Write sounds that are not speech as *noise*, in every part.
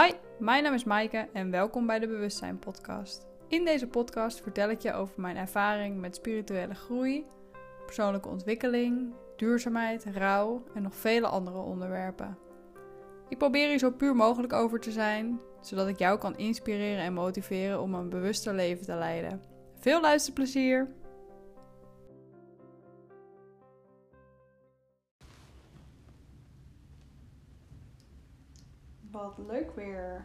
Hi, mijn naam is Maaike en welkom bij de Bewustzijn Podcast. In deze podcast vertel ik je over mijn ervaring met spirituele groei, persoonlijke ontwikkeling, duurzaamheid, rouw en nog vele andere onderwerpen. Ik probeer hier zo puur mogelijk over te zijn, zodat ik jou kan inspireren en motiveren om een bewuster leven te leiden. Veel luisterplezier! Wat leuk weer.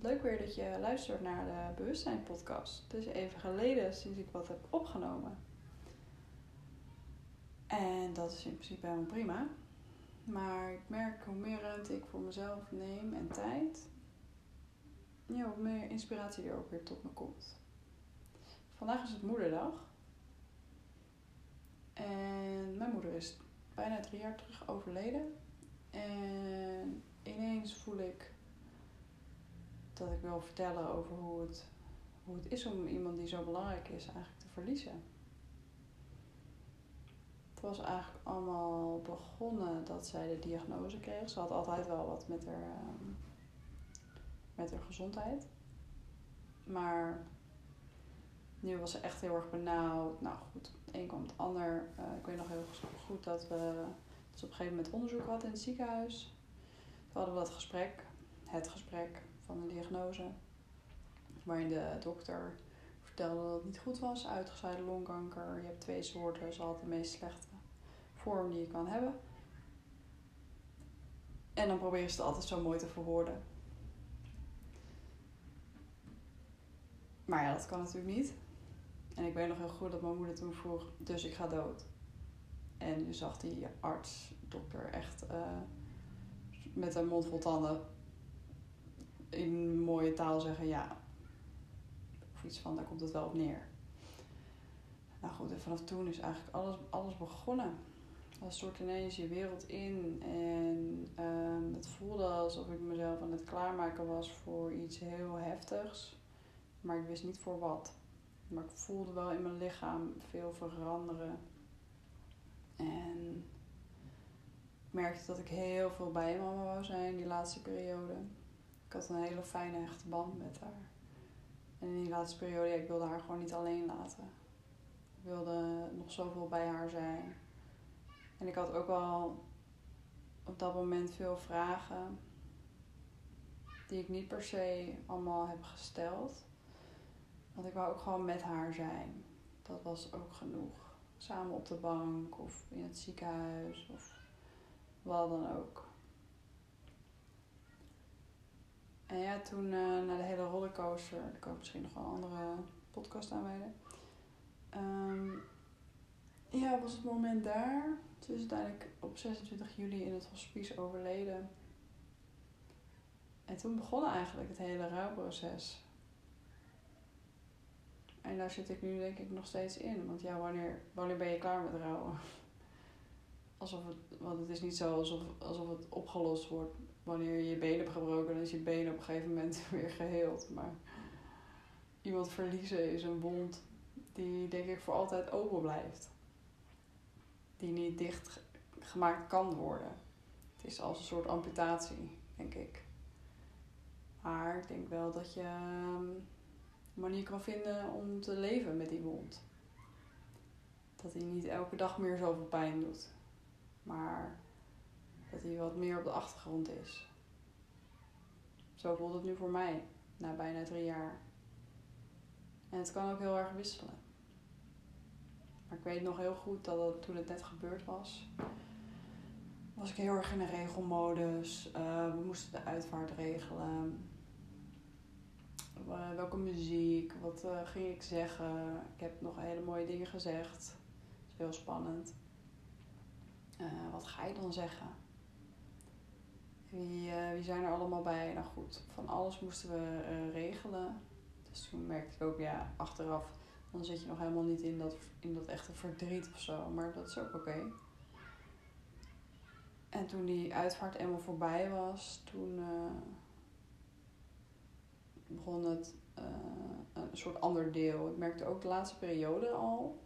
Leuk weer dat je luistert naar de Bewustzijn podcast. Het is even geleden sinds ik wat heb opgenomen. En dat is in principe helemaal prima. Maar ik merk hoe meer ruimte ik voor mezelf neem en tijd, hoe meer inspiratie er ook weer tot me komt. Vandaag is het moederdag. En mijn moeder is bijna drie jaar terug overleden. En ineens voel ik dat ik wil vertellen over hoe het, hoe het is om iemand die zo belangrijk is eigenlijk te verliezen. Het was eigenlijk allemaal begonnen dat zij de diagnose kreeg. Ze had altijd wel wat met haar, ehm, met haar gezondheid. Maar nu was ze echt heel erg benauwd. Nou goed, het een kwam het ander. Uh, ik weet nog heel goed dat we op een gegeven moment onderzoek had in het ziekenhuis. We hadden dat gesprek, het gesprek van de diagnose, waarin de dokter vertelde dat het niet goed was. Uitgezaaide longkanker, je hebt twee soorten, dat is altijd de meest slechte vorm die je kan hebben. En dan probeer je het altijd zo mooi te verwoorden. Maar ja, dat kan natuurlijk niet. En ik weet nog heel goed dat mijn moeder toen vroeg, dus ik ga dood. En je zag die arts, dokter, echt uh, met een mond vol tanden in mooie taal zeggen ja. Of iets van, daar komt het wel op neer. Nou goed, en vanaf toen is eigenlijk alles, alles begonnen. Dat soort ineens je wereld in. En uh, het voelde alsof ik mezelf aan het klaarmaken was voor iets heel heftigs. Maar ik wist niet voor wat. Maar ik voelde wel in mijn lichaam veel veranderen. En merkte dat ik heel veel bij mama wou zijn die laatste periode. Ik had een hele fijne echte band met haar. En in die laatste periode, ja, ik wilde haar gewoon niet alleen laten. Ik wilde nog zoveel bij haar zijn. En ik had ook wel op dat moment veel vragen die ik niet per se allemaal heb gesteld. Want ik wou ook gewoon met haar zijn. Dat was ook genoeg samen op de bank of in het ziekenhuis of wat dan ook. En ja, toen uh, na de hele rollercoaster, kan ik misschien nog wel andere podcast aan. Um, ja, was het moment daar. Ze is uiteindelijk op 26 juli in het hospice overleden. En toen begon eigenlijk het hele rouwproces. En daar zit ik nu denk ik nog steeds in. Want ja, wanneer, wanneer ben je klaar met rouwen? Alsof het, want het is niet zo alsof, alsof het opgelost wordt wanneer je je been hebt gebroken. Dan is je been op een gegeven moment *laughs* weer geheeld. Maar iemand verliezen is een wond die denk ik voor altijd open blijft. Die niet dicht gemaakt kan worden. Het is als een soort amputatie, denk ik. Maar ik denk wel dat je ehm, manier kan vinden om te leven met die wond. Dat hij niet elke dag meer zoveel pijn doet. Hij wat meer op de achtergrond is. Zo voelt het nu voor mij, na bijna drie jaar. En het kan ook heel erg wisselen. Maar ik weet nog heel goed dat toen het net gebeurd was, was ik heel erg in een regelmodus. Uh, we moesten de uitvaart regelen. Eh, welke muziek, wat uh, ging ik zeggen. Ik heb nog hele mooie dingen gezegd. Dat is heel spannend. Wat ga je dan zeggen? Wie, wie zijn er allemaal bij? Nou goed, van alles moesten we regelen. Dus toen merkte ik ook, ja, achteraf, dan zit je nog helemaal niet in dat, in dat echte verdriet of zo. Maar dat is ook oké. En toen die uitvaart eenmaal voorbij was, toen begon het een soort ander deel. Ik merkte ook de laatste periode al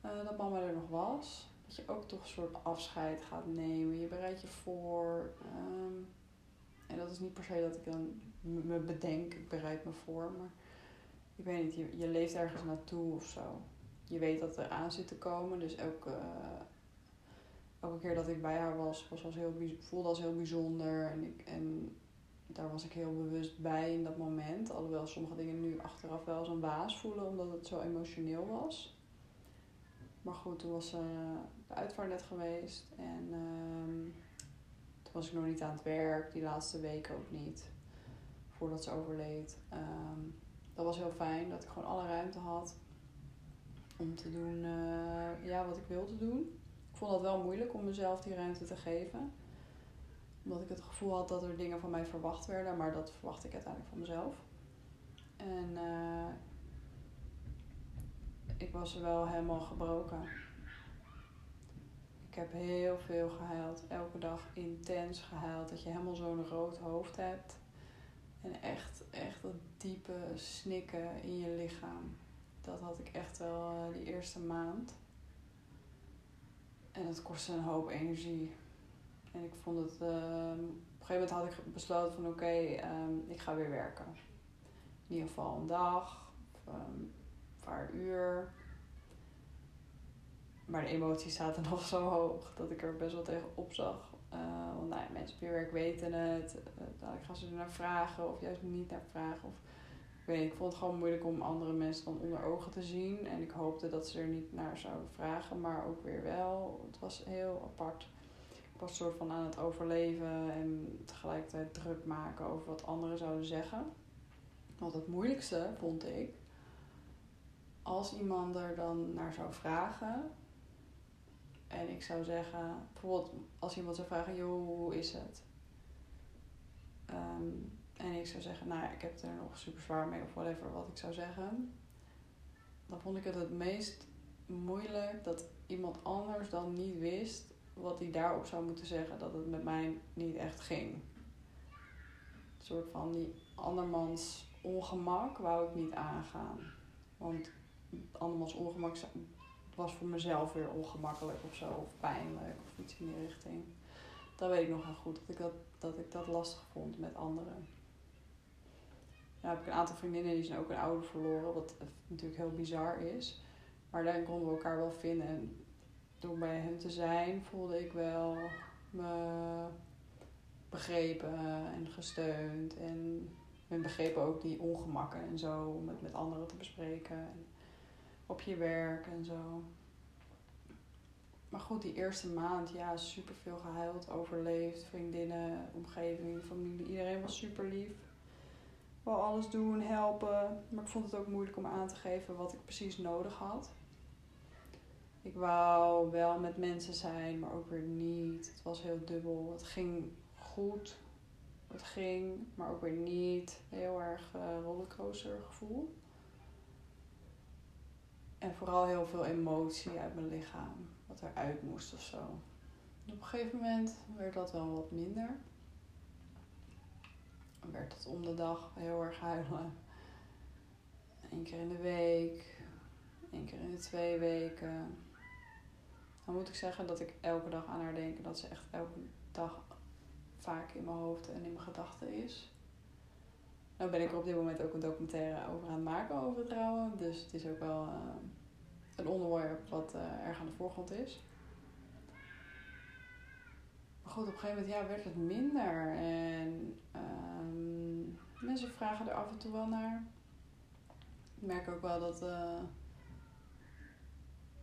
dat mama er nog was. Dat je ook toch een soort afscheid gaat nemen. Je bereidt je voor. Um, En dat is niet per se dat ik dan me bedenk, ik bereid me voor, maar ik weet niet, je, je leeft ergens naartoe of zo. Je weet dat er aan zit te komen, dus elke, elke keer dat ik bij haar was, was als heel, voelde als heel bijzonder. En, ik, en daar was ik heel bewust bij in dat moment. Alhoewel sommige dingen nu achteraf wel als een waas voelen, omdat het zo emotioneel was. Maar goed, toen was uh, de uitvaart net geweest. En uh, toen was ik nog niet aan het werk. Die laatste weken ook niet. Voordat ze overleed. Um, dat was heel fijn. Dat ik gewoon alle ruimte had. Om te doen uh, ja, wat ik wilde doen. Ik vond het wel moeilijk om mezelf die ruimte te geven. Omdat ik het gevoel had dat er dingen van mij verwacht werden. Maar dat verwacht ik uiteindelijk van mezelf. En uh, ik was wel helemaal gebroken. Ik heb heel veel gehuild. Elke dag intens gehuild. Dat je helemaal zo'n rood hoofd hebt. En echt, echt dat diepe snikken in je lichaam. Dat had ik echt wel uh, die eerste maand. En dat kostte een hoop energie. En ik vond het... Uh, op een gegeven moment had ik besloten van oké, um, ik ga weer werken. In ieder geval een dag. Of, um, paar uur. Maar de emoties zaten *laughs* nog zo hoog dat ik er best wel tegen opzag. Uh, want nou ja, mensen op je werk weten het. Uh, dadelijk gaan ze er naar vragen of juist niet naar vragen. Of, ik weet ik vond het gewoon moeilijk om andere mensen dan onder ogen te zien. En ik hoopte dat ze er niet naar zouden vragen, maar ook weer wel. Het was heel apart. Ik was soort van aan het overleven en tegelijkertijd druk maken over wat anderen zouden zeggen. Want het moeilijkste vond ik, als iemand er dan naar zou vragen en ik zou zeggen, bijvoorbeeld als iemand zou vragen, joh, hoe is het? Um, en ik zou zeggen, nou ik heb er nog super zwaar mee of whatever wat ik zou zeggen. Dan vond ik het het meest moeilijk dat iemand anders dan niet wist wat hij daarop zou moeten zeggen. Dat het met mij niet echt ging. Een soort van die andermans ongemak wou ik niet aangaan. Want andermans ongemak was voor mezelf weer ongemakkelijk of zo, of pijnlijk of iets in die richting. Dat weet ik nog heel goed, dat ik dat, dat, ik dat lastig vond met anderen. Ja, heb ik een aantal vriendinnen die zijn ook een ouder verloren, wat natuurlijk heel bizar is. Maar daarin konden we elkaar wel vinden. En door bij hen te zijn voelde ik wel me begrepen en gesteund. En men begrepen ook die ongemakken en zo, om het met anderen te bespreken. En op je werk en zo. Goed, die eerste maand, ja, super veel gehuild, overleefd. Vriendinnen, omgeving, familie, iedereen was super lief. Wou alles doen, helpen. Maar ik vond het ook moeilijk om aan te geven wat ik precies nodig had. Ik wou wel met mensen zijn, maar ook weer niet. Het was heel dubbel. Het ging goed. Het ging, maar ook weer niet. Heel erg uh, rollercoaster gevoel. En vooral heel veel emotie uit mijn lichaam. Wat eruit moest of zo. Op een gegeven moment werd dat wel wat minder. Dan werd het om de dag heel erg huilen. Eén keer in de week. één keer in de twee weken. Dan moet ik zeggen dat ik elke dag aan haar denk. Dat ze echt elke dag vaak in mijn hoofd en in mijn gedachten is. Nou ben ik er op dit moment ook een documentaire over aan het maken over trouwen. Dus het is ook wel uh, een onderwerp wat uh, erg aan de voorgrond is. Maar goed, op een gegeven moment ja, werd het minder. En um, mensen vragen er af en toe wel naar. Ik merk ook wel dat, uh,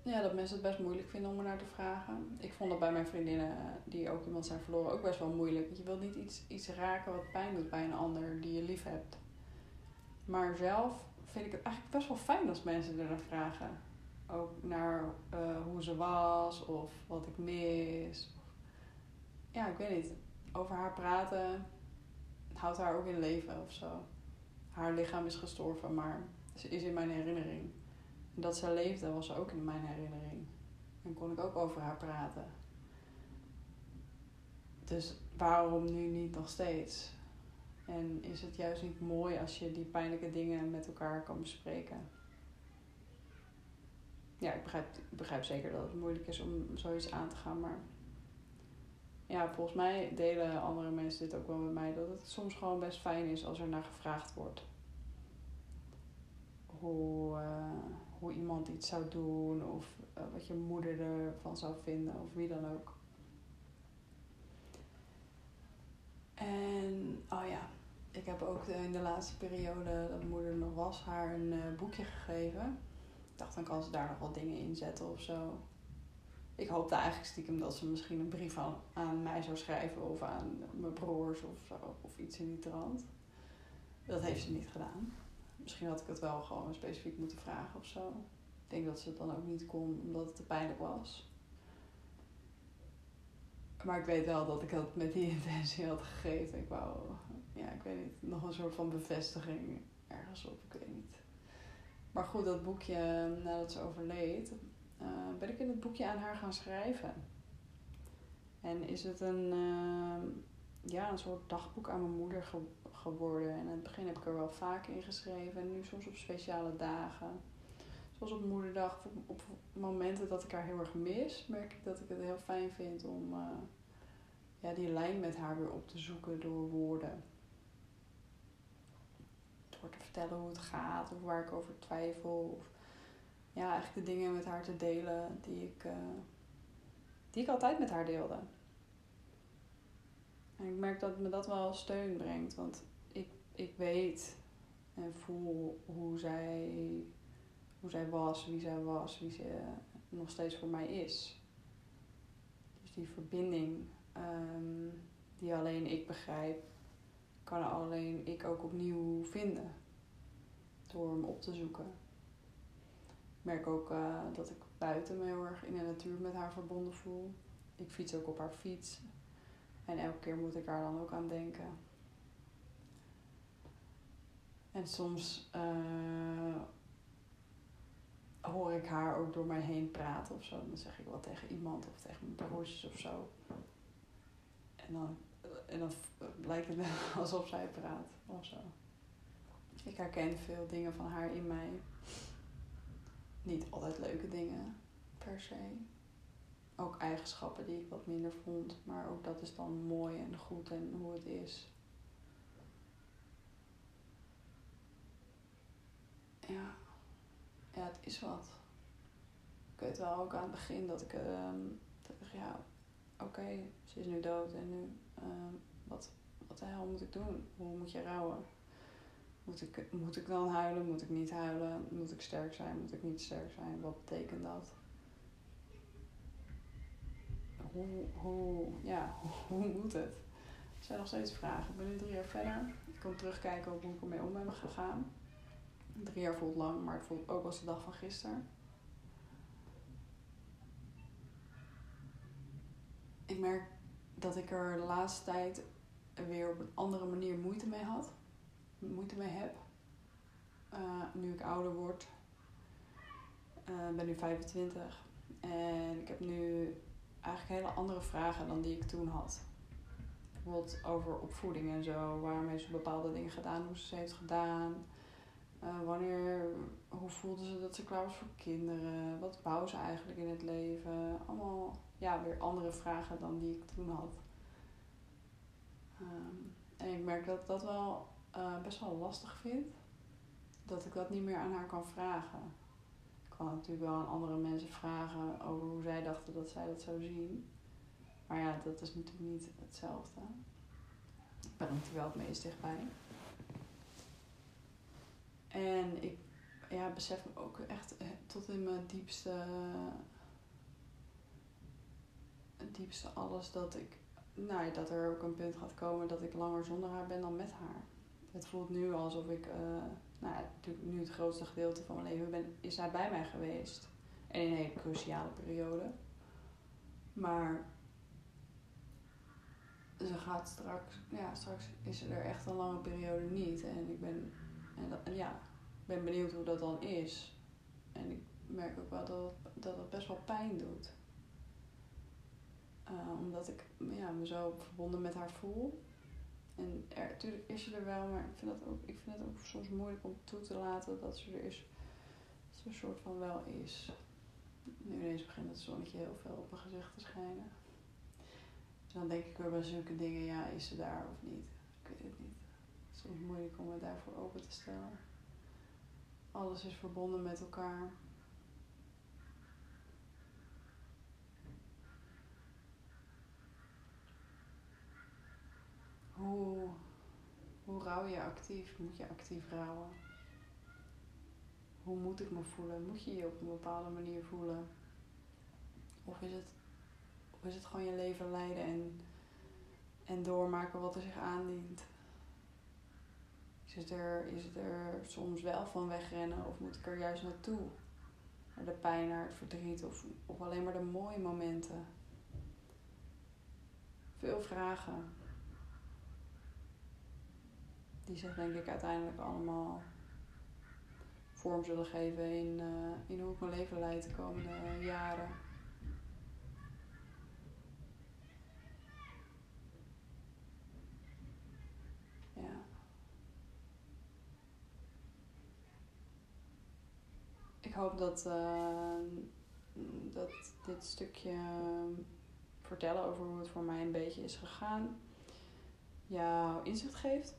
ja, dat mensen het best moeilijk vinden om er naar te vragen. Ik vond dat bij mijn vriendinnen, die ook iemand zijn verloren, ook best wel moeilijk. Want je wilt niet iets, iets raken wat pijn doet bij een ander die je lief hebt. Maar zelf vind ik het eigenlijk best wel fijn als mensen er naar vragen. Ook naar uh, hoe ze was of wat ik mis. Ja, ik weet niet. Over haar praten houdt haar ook in leven of zo. Haar lichaam is gestorven, maar ze is in mijn herinnering. En dat ze leefde was ook in mijn herinnering. En kon ik ook over haar praten. Dus waarom nu niet nog steeds? En is het juist niet mooi als je die pijnlijke dingen met elkaar kan bespreken? Ja, ik begrijp, begrijp zeker dat het moeilijk is om zoiets aan te gaan, maar ja, volgens mij delen andere mensen dit ook wel met mij. Dat het soms gewoon best fijn is als er naar gevraagd wordt. Hoe, eh, hoe iemand iets zou doen of eh, wat je moeder ervan zou vinden of wie dan ook. En, oh ja, ik heb ook in de laatste periode dat moeder nog was haar een uh, boekje gegeven. Dacht, dan kan ze daar nog wat dingen in zetten of zo. Ik hoopte eigenlijk stiekem dat ze misschien een brief aan, mij zou schrijven of aan mijn broers of zo, of iets in die trant. Dat heeft ze niet gedaan. Misschien had ik het wel gewoon specifiek moeten vragen of zo. Ik denk dat ze het dan ook niet kon omdat het te pijnlijk was. Maar ik weet wel dat ik het met die *laughs* intentie had gegeven. Ik wou, ja, ik weet niet, nog een soort van bevestiging ergens op, ik weet niet. Maar goed, dat boekje, nadat ze overleed, uh, ben ik in het boekje aan haar gaan schrijven. En is het een, uh, ja, een soort dagboek aan mijn moeder ge geworden. En in het begin heb ik er wel vaak in geschreven. En nu soms op speciale dagen. Zoals op moederdag, op, op momenten dat ik haar heel erg mis, merk ik dat ik het heel fijn vind om uh, ja, die lijn met haar weer op te zoeken door woorden. Vertellen hoe het gaat of waar ik over twijfel. Of ja, eigenlijk de dingen met haar te delen die ik, uh, die ik altijd met haar deelde. En ik merk dat me dat wel steun brengt, want ik, ik weet en voel hoe zij, hoe zij was, wie zij was, wie ze nog steeds voor mij is. Dus die verbinding um, die alleen ik begrijp, kan alleen ik ook opnieuw vinden door hem op te zoeken. Ik merk ook uh, dat ik buiten me heel erg in de natuur met haar verbonden voel. Ik fiets ook op haar fiets. En elke keer moet ik daar dan ook aan denken. En soms uh, hoor ik haar ook door mij heen praten of zo. Dan zeg ik wat tegen iemand of tegen mijn broertjes of zo. En dan, en dan lijkt het *laughs* alsof zij praat of zo. Ik herken veel dingen van haar in mij. Niet altijd leuke dingen per se. Ook eigenschappen die ik wat minder vond. Maar ook dat is dan mooi en goed en hoe het is. Ja, ja het is wat. Ik weet wel ook aan het begin dat ik, dat ja, oké, ze is nu dood en nu, uh, wat, wat de hel moet ik doen? Hoe moet je rouwen? Moet ik, moet ik dan huilen? Moet ik niet huilen? Moet ik sterk zijn? Moet ik niet sterk zijn? Wat betekent dat? Hoe, hoe, ja, *laughs* hoe moet het? Er zijn nog steeds vragen. Ik ben nu drie jaar verder. Ik kan terugkijken hoe ik ermee om ben gegaan. Drie jaar voelt lang, maar het voelt ook als de dag van gisteren. Ik merk dat ik er de laatste tijd weer op een andere manier moeite mee had. Moeite mee heb. Uh, nu ik ouder word. Uh, ben nu 25. En ik heb nu eigenlijk hele andere vragen dan die ik toen had. Bijvoorbeeld over opvoeding en zo. Waarom heeft ze bepaalde dingen gedaan, hoe ze ze heeft gedaan. Uh, wanneer, hoe voelde ze dat ze klaar was voor kinderen? Wat wou ze eigenlijk in het leven? Allemaal ja, weer andere vragen dan die ik toen had. Um, en ik merk dat ik dat wel uh, best wel lastig vind. Dat ik dat niet meer aan haar kan vragen. Ik kan natuurlijk wel aan andere mensen vragen over hoe zij dachten dat zij dat zou zien. Maar ja, dat is natuurlijk niet hetzelfde. Ik ben er wel het meest dichtbij. En ik ja, besef me ook echt eh, tot in mijn diepste, diepste alles dat ik, nou, dat er ook een punt gaat komen dat ik langer zonder haar ben dan met haar. Het voelt nu alsof ik, uh, nou, natuurlijk nu het grootste gedeelte van mijn leven ben, is zij bij mij geweest. En in een hele cruciale periode. Maar ze gaat straks, ja, straks is er echt een lange periode niet. En ik ben ja, ben benieuwd hoe dat dan is. En ik merk ook wel dat dat best wel pijn doet. Uh, omdat ik ja, me zo verbonden met haar voel. En er, natuurlijk is ze er wel, maar ik vind, dat ook, ik vind het ook soms moeilijk om toe te laten dat ze er is. Dat ze een soort van wel is. Nu ineens begint het zonnetje heel veel op mijn gezicht te schijnen. dan denk ik weer bij zulke dingen, ja, is ze daar of niet? Ik weet het niet. Het is soms moeilijk om het daarvoor open te stellen. Alles is verbonden met elkaar. Hoe, hoe rouw je actief? Moet je actief rouwen? Hoe moet ik me voelen? Moet je je op een bepaalde manier voelen? Of is het, of is het gewoon je leven leiden en, en doormaken wat er zich aandient? Is het, er, is er soms wel van wegrennen of moet ik er juist naartoe? Naar de pijn, naar het verdriet of, of alleen maar de mooie momenten? Veel vragen. Die zich denk ik uiteindelijk allemaal vorm zullen geven in, uh, in hoe ik mijn leven leid de komende jaren. Ja. Ik hoop dat, uh, dat dit stukje vertellen over hoe het voor mij een beetje is gegaan jou inzicht geeft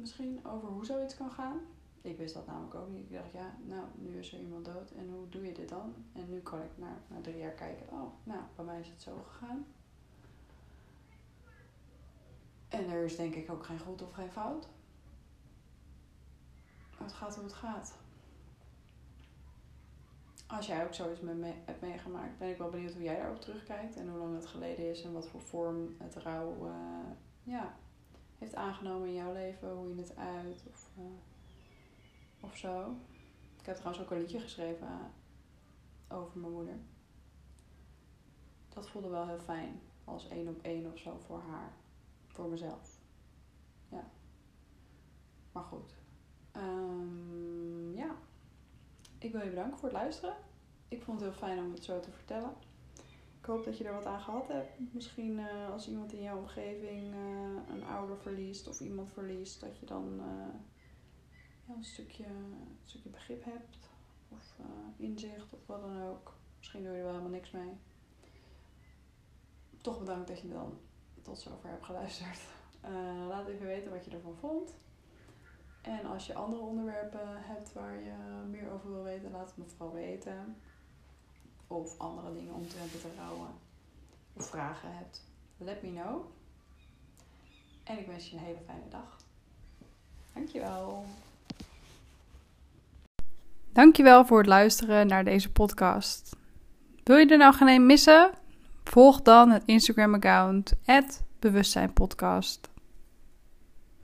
misschien over hoe zoiets kan gaan. Ik wist dat namelijk ook niet. Ik dacht, ja, nou, nu is er iemand dood en hoe doe je dit dan? En nu kan ik naar, na drie jaar kijken, oh, nou, bij mij is het zo gegaan. En er is denk ik ook geen goed of geen fout. Het gaat hoe het gaat. Als jij ook zoiets me hebt meegemaakt, ben ik wel benieuwd hoe jij daarop terugkijkt en hoe lang het geleden is en wat voor vorm het rouw uh, ja, heeft aangenomen in jouw leven, hoe je het uit of, uh, of zo. Ik heb trouwens ook een liedje geschreven uh, over mijn moeder. Dat voelde wel heel fijn, als één op één of zo voor haar, voor mezelf. Ja. Maar goed. Um, ja. Ik wil je bedanken voor het luisteren. Ik vond het heel fijn om het zo te vertellen. Hoop dat je er wat aan gehad hebt. Misschien uh, als iemand in jouw omgeving uh, een ouder verliest of iemand verliest, dat je dan uh, ja, een, stukje, stukje begrip hebt of inzicht of wat dan ook. Misschien doe je er wel helemaal niks mee. Toch bedankt dat je dan tot zover hebt geluisterd. *laughs* laat even weten wat je ervan vond. En als je andere onderwerpen hebt waar je meer over wil weten, laat het me vooral weten of andere dingen omtrent het rouwen of vragen hebt, let me know. En ik wens je een hele fijne dag. Dankjewel. Dankjewel voor het luisteren naar deze podcast. Wil je er nou geen een missen? Volg dan het Instagram-account @bewustzijnpodcast.